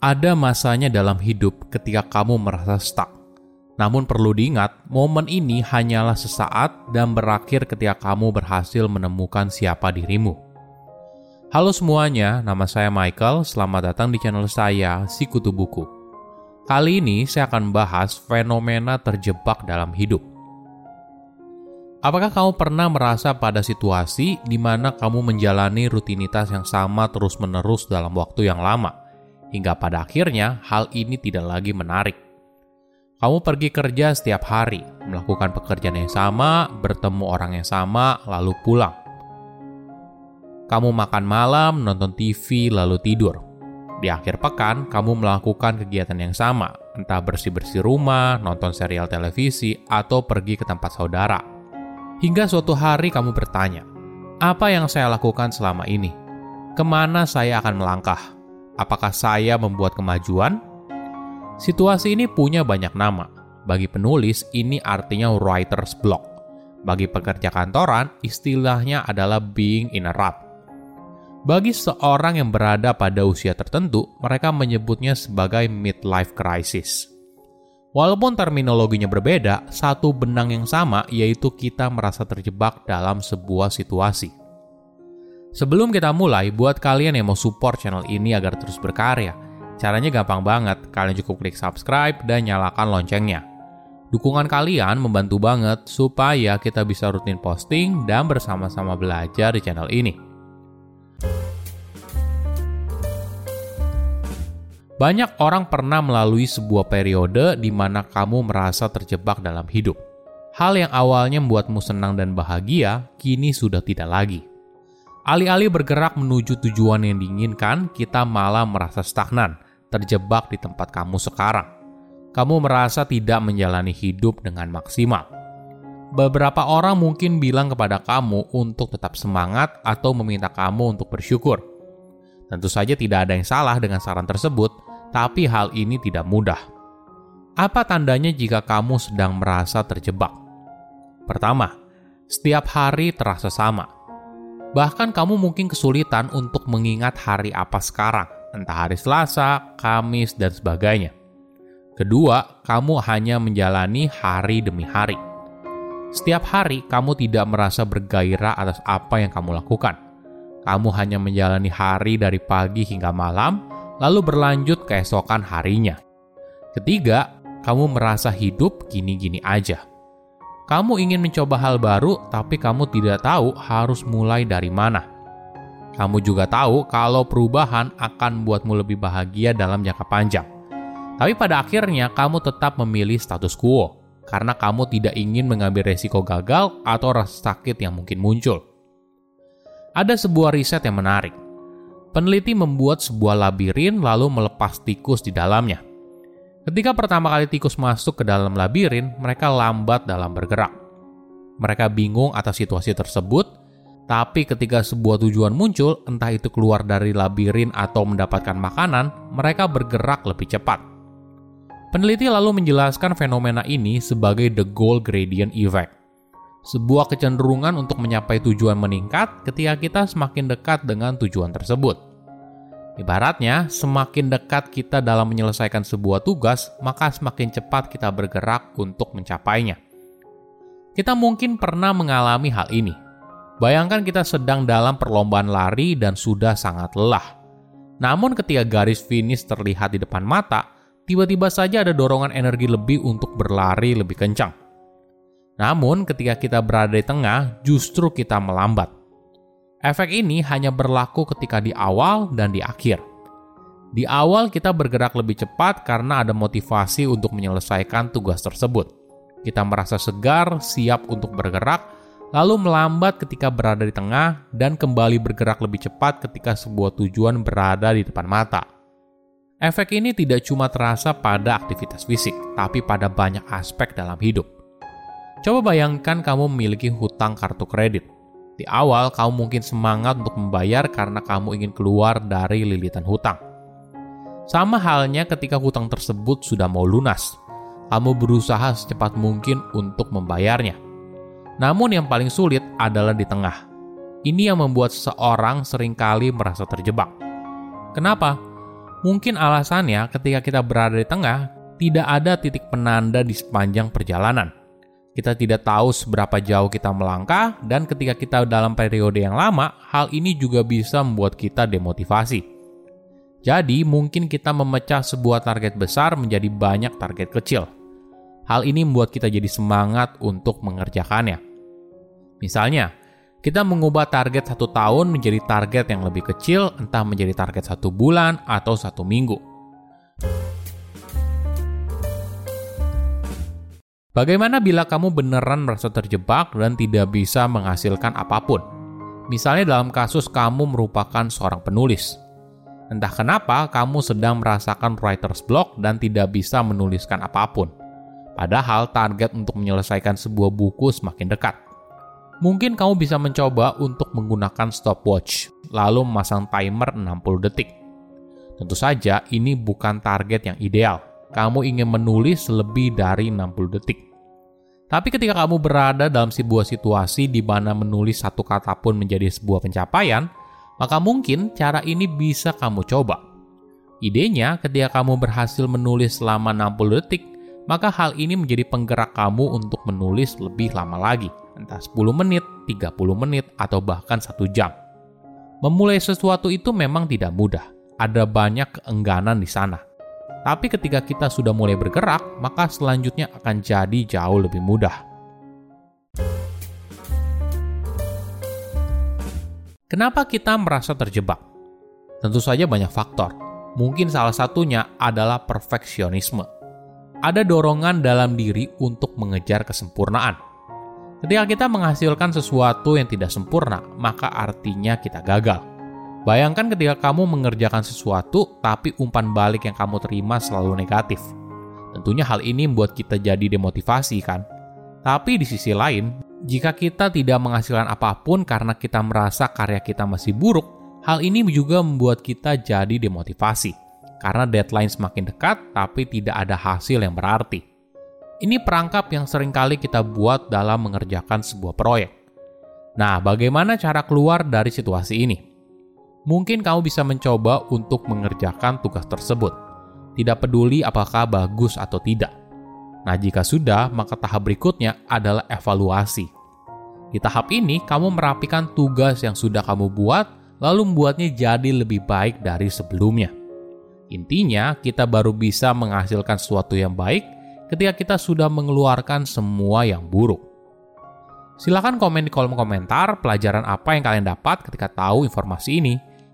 Ada masanya dalam hidup ketika kamu merasa stuck. Namun perlu diingat, momen ini hanyalah sesaat dan berakhir ketika kamu berhasil menemukan siapa dirimu. Halo semuanya, nama saya Michael. Selamat datang di channel saya, Sikutu Buku. Kali ini saya akan bahas fenomena terjebak dalam hidup. Apakah kamu pernah merasa pada situasi di mana kamu menjalani rutinitas yang sama terus-menerus dalam waktu yang lama? Hingga pada akhirnya hal ini tidak lagi menarik. Kamu pergi kerja setiap hari, melakukan pekerjaan yang sama, bertemu orang yang sama, lalu pulang. Kamu makan malam, nonton TV, lalu tidur. Di akhir pekan, kamu melakukan kegiatan yang sama, entah bersih-bersih rumah, nonton serial televisi, atau pergi ke tempat saudara. Hingga suatu hari kamu bertanya, apa yang saya lakukan selama ini? Ke mana saya akan melangkah? Apakah saya membuat kemajuan? Situasi ini punya banyak nama. Bagi penulis, ini artinya writer's block. Bagi pekerja kantoran, istilahnya adalah being in a rut. Bagi seorang yang berada pada usia tertentu, mereka menyebutnya sebagai midlife crisis. Walaupun terminologinya berbeda, satu benang yang sama yaitu kita merasa terjebak dalam sebuah situasi. Sebelum kita mulai, buat kalian yang mau support channel ini agar terus berkarya, caranya gampang banget. Kalian cukup klik subscribe dan nyalakan loncengnya. Dukungan kalian membantu banget supaya kita bisa rutin posting dan bersama-sama belajar di channel ini. Banyak orang pernah melalui sebuah periode di mana kamu merasa terjebak dalam hidup. Hal yang awalnya membuatmu senang dan bahagia, kini sudah tidak lagi. Alih-alih bergerak menuju tujuan yang diinginkan, kita malah merasa stagnan, terjebak di tempat kamu sekarang. Kamu merasa tidak menjalani hidup dengan maksimal. Beberapa orang mungkin bilang kepada kamu untuk tetap semangat atau meminta kamu untuk bersyukur. Tentu saja tidak ada yang salah dengan saran tersebut, tapi hal ini tidak mudah. Apa tandanya jika kamu sedang merasa terjebak? Pertama, setiap hari terasa sama Bahkan kamu mungkin kesulitan untuk mengingat hari apa sekarang, entah hari Selasa, Kamis, dan sebagainya. Kedua, kamu hanya menjalani hari demi hari. Setiap hari, kamu tidak merasa bergairah atas apa yang kamu lakukan. Kamu hanya menjalani hari dari pagi hingga malam, lalu berlanjut keesokan harinya. Ketiga, kamu merasa hidup gini-gini aja. Kamu ingin mencoba hal baru, tapi kamu tidak tahu harus mulai dari mana. Kamu juga tahu kalau perubahan akan membuatmu lebih bahagia dalam jangka panjang. Tapi pada akhirnya kamu tetap memilih status quo karena kamu tidak ingin mengambil resiko gagal atau rasa sakit yang mungkin muncul. Ada sebuah riset yang menarik. Peneliti membuat sebuah labirin lalu melepas tikus di dalamnya. Ketika pertama kali tikus masuk ke dalam labirin, mereka lambat dalam bergerak. Mereka bingung atas situasi tersebut, tapi ketika sebuah tujuan muncul, entah itu keluar dari labirin atau mendapatkan makanan, mereka bergerak lebih cepat. Peneliti lalu menjelaskan fenomena ini sebagai the goal gradient effect. Sebuah kecenderungan untuk mencapai tujuan meningkat ketika kita semakin dekat dengan tujuan tersebut. Ibaratnya, semakin dekat kita dalam menyelesaikan sebuah tugas, maka semakin cepat kita bergerak untuk mencapainya. Kita mungkin pernah mengalami hal ini. Bayangkan kita sedang dalam perlombaan lari dan sudah sangat lelah. Namun ketika garis finish terlihat di depan mata, tiba-tiba saja ada dorongan energi lebih untuk berlari lebih kencang. Namun ketika kita berada di tengah, justru kita melambat. Efek ini hanya berlaku ketika di awal dan di akhir. Di awal kita bergerak lebih cepat karena ada motivasi untuk menyelesaikan tugas tersebut. Kita merasa segar, siap untuk bergerak, lalu melambat ketika berada di tengah dan kembali bergerak lebih cepat ketika sebuah tujuan berada di depan mata. Efek ini tidak cuma terasa pada aktivitas fisik, tapi pada banyak aspek dalam hidup. Coba bayangkan kamu memiliki hutang kartu kredit di awal, kamu mungkin semangat untuk membayar karena kamu ingin keluar dari lilitan hutang. Sama halnya ketika hutang tersebut sudah mau lunas, kamu berusaha secepat mungkin untuk membayarnya. Namun yang paling sulit adalah di tengah. Ini yang membuat seseorang sering kali merasa terjebak. Kenapa? Mungkin alasannya ketika kita berada di tengah, tidak ada titik penanda di sepanjang perjalanan. Kita tidak tahu seberapa jauh kita melangkah, dan ketika kita dalam periode yang lama, hal ini juga bisa membuat kita demotivasi. Jadi, mungkin kita memecah sebuah target besar menjadi banyak target kecil. Hal ini membuat kita jadi semangat untuk mengerjakannya. Misalnya, kita mengubah target satu tahun menjadi target yang lebih kecil, entah menjadi target satu bulan atau satu minggu. Bagaimana bila kamu beneran merasa terjebak dan tidak bisa menghasilkan apa pun? Misalnya dalam kasus kamu merupakan seorang penulis. Entah kenapa kamu sedang merasakan writer's block dan tidak bisa menuliskan apa pun. Padahal target untuk menyelesaikan sebuah buku semakin dekat. Mungkin kamu bisa mencoba untuk menggunakan stopwatch, lalu memasang timer 60 detik. Tentu saja ini bukan target yang ideal kamu ingin menulis lebih dari 60 detik. Tapi ketika kamu berada dalam sebuah situasi di mana menulis satu kata pun menjadi sebuah pencapaian, maka mungkin cara ini bisa kamu coba. Idenya, ketika kamu berhasil menulis selama 60 detik, maka hal ini menjadi penggerak kamu untuk menulis lebih lama lagi, entah 10 menit, 30 menit, atau bahkan satu jam. Memulai sesuatu itu memang tidak mudah. Ada banyak keengganan di sana tapi ketika kita sudah mulai bergerak, maka selanjutnya akan jadi jauh lebih mudah. Kenapa kita merasa terjebak? Tentu saja banyak faktor. Mungkin salah satunya adalah perfeksionisme. Ada dorongan dalam diri untuk mengejar kesempurnaan. Ketika kita menghasilkan sesuatu yang tidak sempurna, maka artinya kita gagal. Bayangkan ketika kamu mengerjakan sesuatu, tapi umpan balik yang kamu terima selalu negatif. Tentunya hal ini membuat kita jadi demotivasi, kan? Tapi di sisi lain, jika kita tidak menghasilkan apa pun karena kita merasa karya kita masih buruk, hal ini juga membuat kita jadi demotivasi. Karena deadline semakin dekat, tapi tidak ada hasil yang berarti. Ini perangkap yang sering kali kita buat dalam mengerjakan sebuah proyek. Nah, bagaimana cara keluar dari situasi ini? Mungkin kamu bisa mencoba untuk mengerjakan tugas tersebut. Tidak peduli apakah bagus atau tidak. Nah, jika sudah, maka tahap berikutnya adalah evaluasi. Di tahap ini, kamu merapikan tugas yang sudah kamu buat, lalu membuatnya jadi lebih baik dari sebelumnya. Intinya, kita baru bisa menghasilkan sesuatu yang baik ketika kita sudah mengeluarkan semua yang buruk. Silahkan komen di kolom komentar pelajaran apa yang kalian dapat ketika tahu informasi ini.